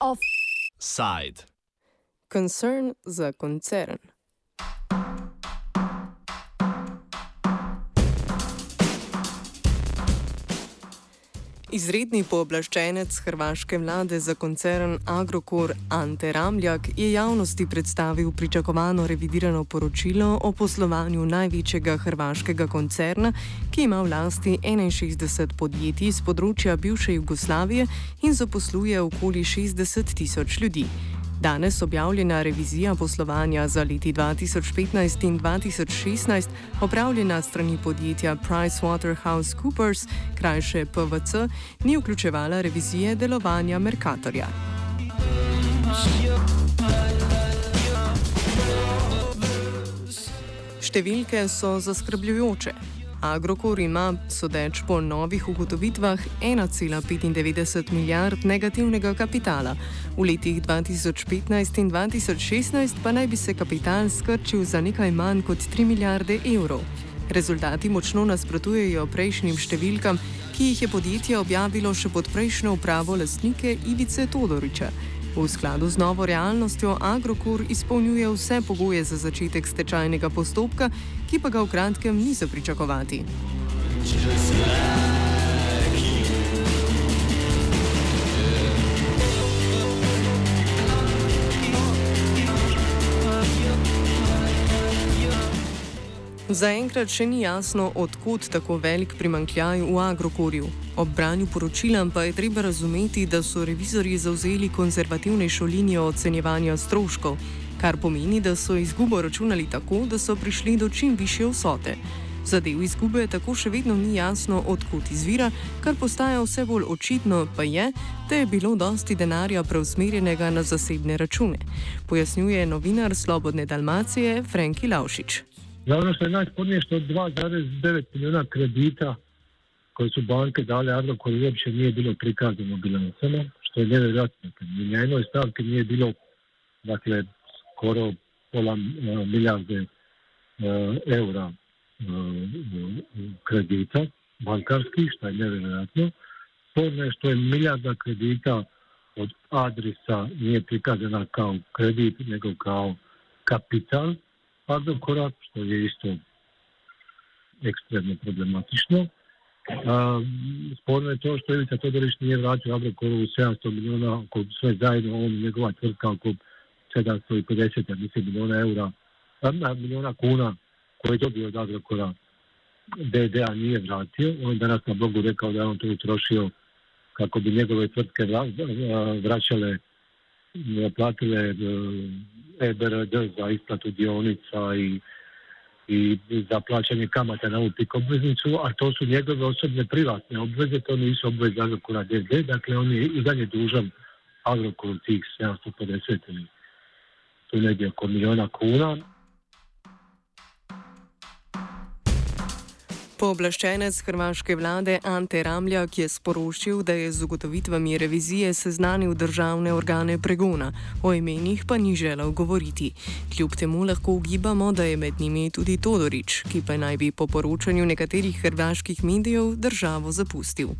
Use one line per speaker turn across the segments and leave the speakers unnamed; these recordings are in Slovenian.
Offside.
Concern za koncern. Izredni pooblaščenec hrvaške vlade za koncern Agrokor Ante Ramljak je javnosti predstavil pričakovano revidirano poročilo o poslovanju največjega hrvaškega koncerna, ki ima v lasti 61 podjetij z področja bivše Jugoslavije in zaposluje okoli 60 tisoč ljudi. Danes objavljena revizija poslovanja za leti 2015 in 2016, opravljena strani podjetja PricewaterhouseCoopers, krajše PVC, ni vključevala revizije delovanja Mercatorja. Številke so zaskrbljujoče. Agrokor ima, sodeč po novih ugotovitvah, 1,95 milijard negativnega kapitala. V letih 2015 in 2016 pa naj bi se kapital skrčil za nekaj manj kot 3 milijarde evrov. Rezultati močno nasprotujejo prejšnjim številkam, ki jih je podjetje objavilo še pod prejšnjo upravo lastnike Ivice Todoriča. V skladu z novo realnostjo Agrokor izpolnjuje vse pogoje za začetek stečajnega postopka, ki pa ga v kratkem ni za pričakovati. Zaenkrat še ni jasno, odkot tako velik primankljaj v Agrokorju. Ob branju poročila pa je treba razumeti, da so revizorji zauzeli konzervativnejšo linijo ocenjevanja stroškov, kar pomeni, da so izgubo računali tako, da so prišli do čim više vsote. Zadev izgube tako še vedno ni jasno, odkot izvira, kar postaja vse bolj očitno, pa je, da je bilo dosti denarja preusmerjenega na zasebne račune, pojasnjuje novinar Slobodne Dalmacije Franki Laušič.
Ono što je najspornije što 2,9 milijuna kredita koje su banke dale Agrokoru uopće nije bilo prikazano bilancama, što je nevjerojatno. Na jednoj stavki nije bilo dakle, skoro pola uh, milijarde uh, eura uh, kredita bankarskih, što je nevjerojatno. Sporno je što je milijarda kredita od adresa nije prikazana kao kredit, nego kao kapital Agrokora, što je isto ekstremno problematično. A, sporno je to što Ivica Todorić nije vratio Agrokoru 700 miliona, oko sve zajedno, on njegova tvrtka oko 750 mislim, miliona eura, a, miliona kuna koje je dobio od Agrokora DDA nije vratio. On je danas na blogu rekao da je on to utrošio kako bi njegove tvrtke vraćale, platile EBRD za isplatu dionica i i za plaćanje kamata na upik obveznicu, a to su njegove osobne privatne obveze, to nisu obveze Agrokora DD, dakle on je i dalje dužan Agrokoru tih 750 ili tu negdje oko miliona kuna.
Pooblaščenec hrvaške vlade Ante Ramljak je sporočil, da je z ugotovitvami revizije seznanil državne organe pregona, o imenih pa ni želel govoriti. Kljub temu lahko ugibamo, da je med njimi tudi Todorič, ki pa naj bi po poročanju nekaterih hrvaških medijev državo zapustil.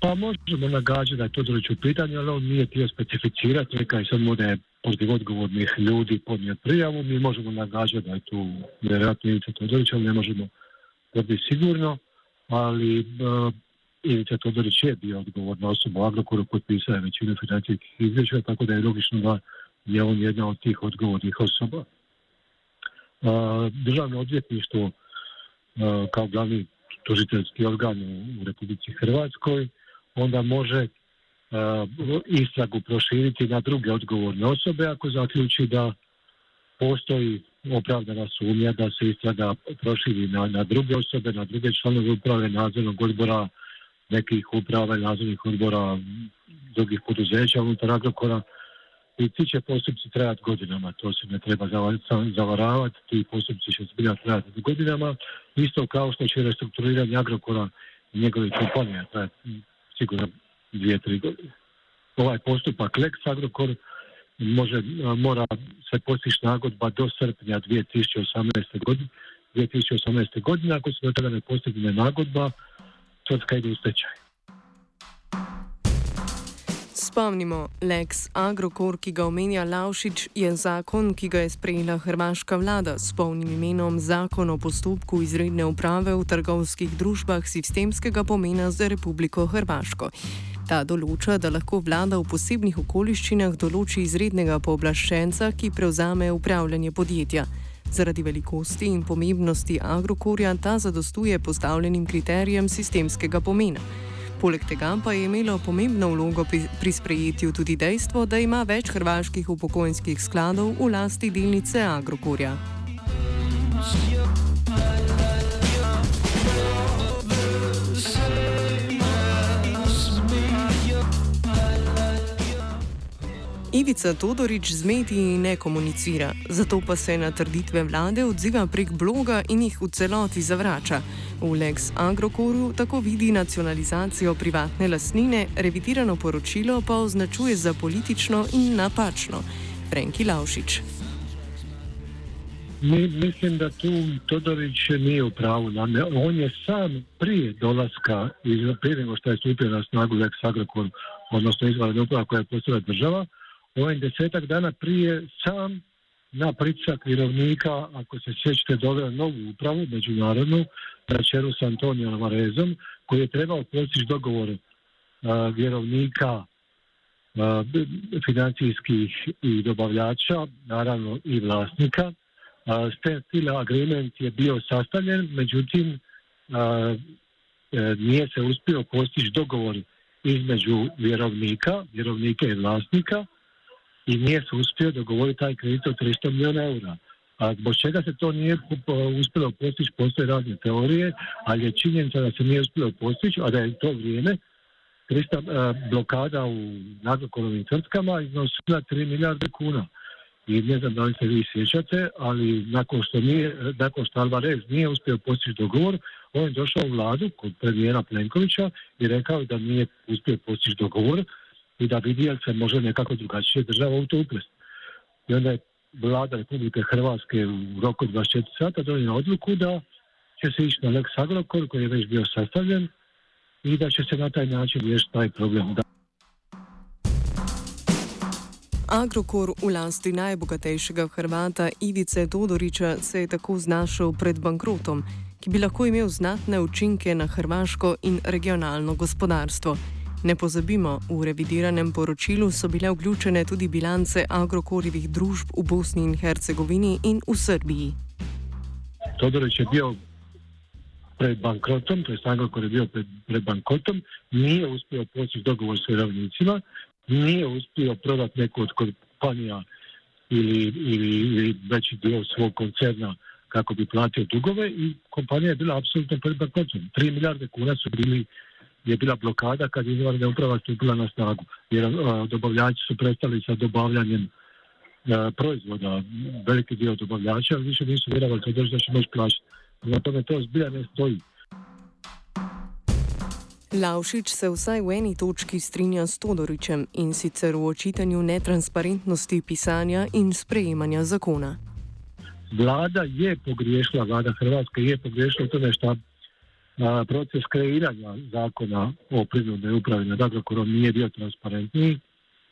Pa možemo nagađati da je Todorić u pitanju, ali on nije htio specificirati, rekao je samo da je protiv odgovornih ljudi podnio prijavu. Mi možemo nagađati da je tu vjerojatno Ivica Todorić, ali ne možemo tvrdi sigurno, ali uh, Ivica Todorić je bio odgovorna osoba u Agrokoru, potpisao je većinu financijskih izvješća, tako da je logično da je on jedna od tih odgovornih osoba. Uh, državno odvjetništvo uh, kao glavni tužiteljski organ u Republici Hrvatskoj onda može istragu proširiti na druge odgovorne osobe ako zaključi da postoji opravdana sumnja da se istraga proširi na, na druge osobe, na druge članove uprave, nadzornog odbora, nekih uprava i nadzornih odbora drugih poduzeća unutar Agrokora. I ti će postupci trajati godinama, to se ne treba zavaravati, ti postupci će zbilja trajati godinama, isto kao što će restrukturiranje Agrokora i njegovih kompanija trajati sigurno dvije, tri godine. Ovaj postupak Lex Agrokor može, mora se postići nagodba do srpnja 2018. godine. 2018. godine, ako se do tada ne postigne nagodba, tvrtka ide u stečaj.
Spomnimo, Lex Agrokor, ki ga omenja Laušič, je zakon, ki ga je sprejela hrvaška vlada s polnim imenom Zakon o postopku izredne uprave v trgovskih družbah sistemskega pomena za Republiko Hrvaško. Ta določa, da lahko vlada v posebnih okoliščinah določi izrednega pooblaščenca, ki prevzame upravljanje podjetja. Zaradi velikosti in pomembnosti Agrokorja ta zadostuje postavljenim kriterijem sistemskega pomena. Poleg tega pa je imelo pomembno vlogo pri sprejetju tudi dejstvo, da ima več hrvaških upokojenskih skladov v lasti delnice Agrokorja. Ivica Todorič z mediji ne komunicira, zato pa se na trditve vlade odziva prek bloga in jih v celoti zavrača. V Lex Agrokoru tako vidi nacionalizacijo privatne lasnine, revidirano poročilo pa označuje za politično in napačno. Frenki Laušič.
Mi, mislim, da tu Todorič nije u pravu. On je sam prije dolaska, prije nego što je stupio na snagu Lex Agrokor, odnosno izvanredna uprava koja je postala država, ovaj desetak dana prije sam na pritisak vjerovnika, ako se sjećate, doveo novu upravu, međunarodnu, na čelu s Antonijom Varezom, koji je trebao postići dogovor uh, vjerovnika uh, financijskih i dobavljača, naravno i vlasnika. Uh, Stand agreement je bio sastavljen, međutim nije se uspio postići dogovor između vjerovnika, vjerovnika i vlasnika, i nije se uspio dogovoriti taj kredit od 300 milijuna eura. A zbog čega se to nije uspjelo postići, postoje razne teorije, ali je činjenica da se nije uspjelo postići, a da je to vrijeme 300 blokada u nadzokorovim tvrtkama iznosila 3 milijarde kuna. I ne znam da li se vi sjećate, ali nakon što, nije, nakon što Alvarez nije uspio postići dogovor, on je došao u vladu kod premijera Plenkovića i rekao da nije uspio postići dogovor, i da vidi jel se može nekako drugačije država u to uplesti. I onda je vlada Republike Hrvatske u roku 24 sata donijela odluku da će se ići na Lex Agrokor koji je već bio sastavljen i da će se na taj način riješiti taj problem.
Agrokor v lasti najbogatejšega Hrvata Ivice Todoriča se je tako znašel pred bankrotom, ki bi lahko imel znatne učinke na hrvaško in regionalno gospodarstvo. Ne pozabimo, v revidiranem poročilu so bile vključene tudi bilance agrokorjevih družb v Bosni in Hercegovini in v Srbiji.
Todorič je bil pred bankrotom, to je Agrokor je bil pred, pred bankrotom, nije uspio postići dogovor s vjerovnicima, nije uspio prodati neku od kompanija ili, ili, ili veći dio svog koncerna kako bi platio dugove i kompanija je bila apsolutno pred bankrotom. 3 milijarde kuna su bili je bila blokada kad je izvanredna uprava stupila na snagu. Jer dobavljači su prestali sa dobavljanjem proizvoda. Veliki dio dobavljača više nisu vjerovali to da će moći plaćati. Na tome to zbilja ne stoji.
Laušič se vsaj v eni točki strinja s Todoričem in sicer v očitanju netransparentnosti pisanja in sprejemanja zakona.
Vlada je pogriješila, vlada Hrvatske je pogriješila to nešto proces kreiranja zakona o prinudnoj upravi nad Agrokorom nije bio transparentniji,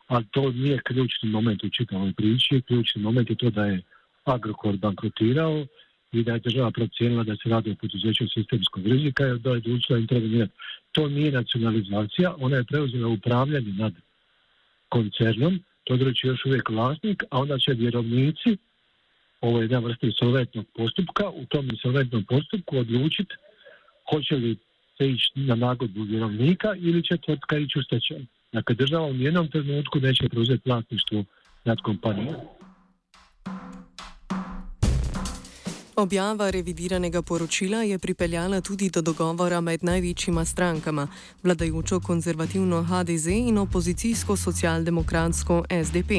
ali to nije ključni moment u čitavoj priči. Ključni moment je to da je Agrokor bankrotirao i da je država procijenila da se radi o poduzeću sistemskog rizika i da je odlučila intervenirati. To nije nacionalizacija, ona je preuzela upravljanje nad koncernom, to je još uvijek vlasnik, a onda će vjerovnici, ovo je jedna vrsta insolventnog postupka, u tom insolventnom postupku odlučiti hoće li se ići na nagodbu vjerovnika ili će tvrtka ići u stečaj. Dakle, država u nijednom trenutku neće preuzeti vlasništvo nad kompanijom.
Objava revidiranega poročila je pripeljala tudi do dogovora med največjima strankama, vladajočo konzervativno HDZ in opozicijsko socialdemokratsko SDP,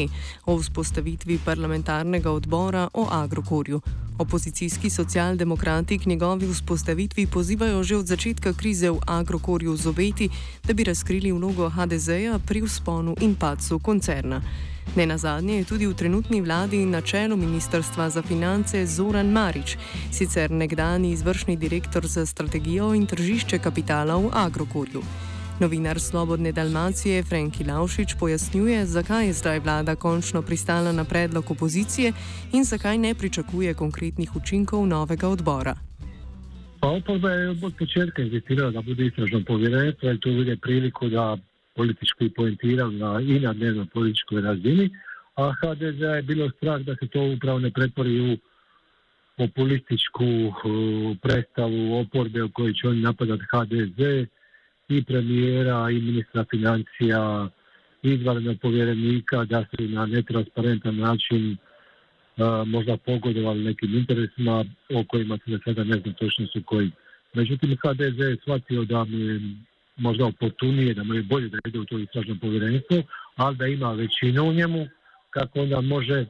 o vzpostavitvi parlamentarnega odbora o Agrokorju. Opozicijski socialdemokrati k njegovi vzpostavitvi pozivajo že od začetka krize v Agrokorju z obeti, da bi razkrili vlogo HDZ-ja pri vzponu in padcu koncerna. Ne na zadnje je tudi v trenutni vladi na čelu Ministrstva za finance Zoran Marič, sicer nekdani izvršni direktor za strategijo in tržišče kapitala v Agrokorju. Novinar Slobodne Dalmacije Franki Laušič pojasnjuje, zakaj je zdaj vlada končno pristala na predlog opozicije in zakaj ne pričakuje konkretnih učinkov novega odbora.
Pa oporba je od početka inzistirala da bude istražno povjerenstvo, jer tu vide priliku da politički poentirali na, i na dnevno političkoj razini, a HDZ je bilo strah da se to upravo ne pretvori u populističku uh, predstavu oporbe u kojoj će oni napadati HDZ i premijera i ministra financija izvanrednog povjerenika da su na netransparentan način uh, možda pogodovali nekim interesima o kojima se sada ne znam točno su koji. Međutim, HDZ je shvatio da mu je možda oportunije, da mu je bolje da ide u to istražno povjerenstvo, ali da ima većinu u njemu, kako onda može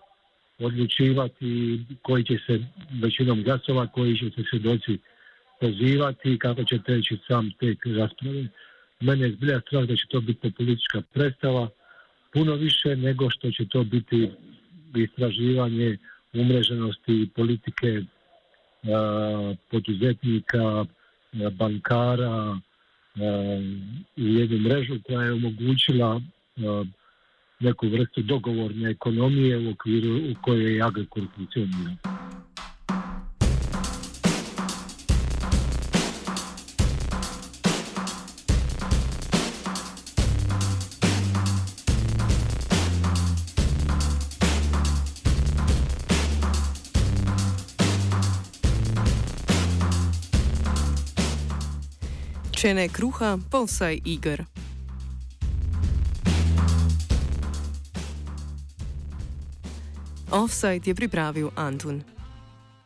odlučivati koji će se većinom glasova, koji će se svjedoci pozivati, kako će teći sam tek rasprave. Mene je zbilja strah da će to biti populistička predstava, puno više nego što će to biti istraživanje umreženosti politike poduzetnika, bankara, jednu mrežu koja je omogućila neku vrstu dogovorne ekonomije u okviru u kojoj je Agrokor funkcionira.
Če ne kruha, pa vsaj igr. Offside je pripravil Antun.